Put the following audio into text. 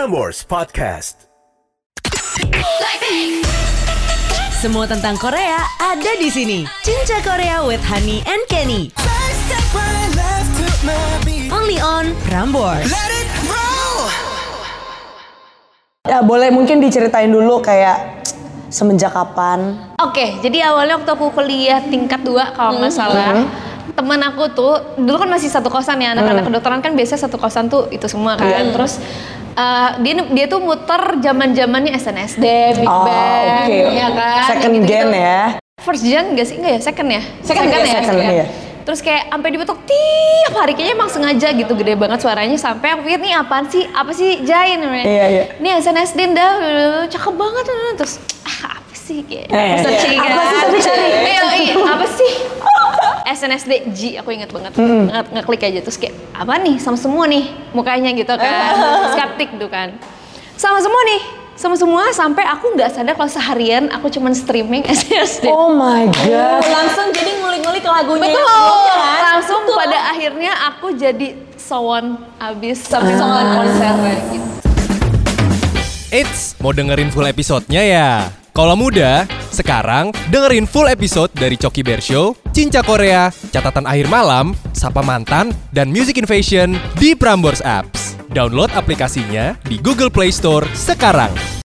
Prambors Podcast. Semua tentang Korea ada di sini. Cinca Korea with Honey and Kenny. Only on Prambors. Ya boleh mungkin diceritain dulu kayak semenjak kapan? Oke, jadi awalnya waktu aku kuliah tingkat 2 kalau nggak salah. Temen aku tuh dulu kan masih satu kosan ya anak-anak kedokteran kan biasanya satu kosan tuh itu semua kan. Terus uh, dia dia tuh muter zaman zamannya SNSD, Big Oh, Bang, oke. ya kan. Second gitu-gitu. gen ya. First gen enggak sih? Enggak ya? Second ya? Second, ya, second, iya. Terus kayak sampai dibetok tiap hari kayaknya emang sengaja gitu gede banget suaranya sampai aku pikir nih apaan sih? Apa sih Jain? Iya, iya. Nih SNSD dah cakep banget terus ah apa sih kayak Eh, searching iya. kan. Apa sih tapi cari? Iya, iya, apa sih? SNSD G aku inget banget Nge- ngeklik aja terus kayak apa nih sama semua nih mukanya gitu kan skeptik tuh kan sama semua nih sama semua sampai aku nggak sadar kalau seharian aku cuman streaming SNSD Oh my god. langsung jadi ngulik-ngulik lagunya Betul. yang sebelumnya kan? Langsung Betul. pada akhirnya aku jadi sowan abis sampai sowan konsernya gitu. Eits, mau dengerin full episodenya ya? Kalau muda, sekarang dengerin full episode dari Coki Bear Show, Cinca Korea, Catatan Akhir Malam, Sapa Mantan, dan Music Invasion di Prambors Apps. Download aplikasinya di Google Play Store sekarang.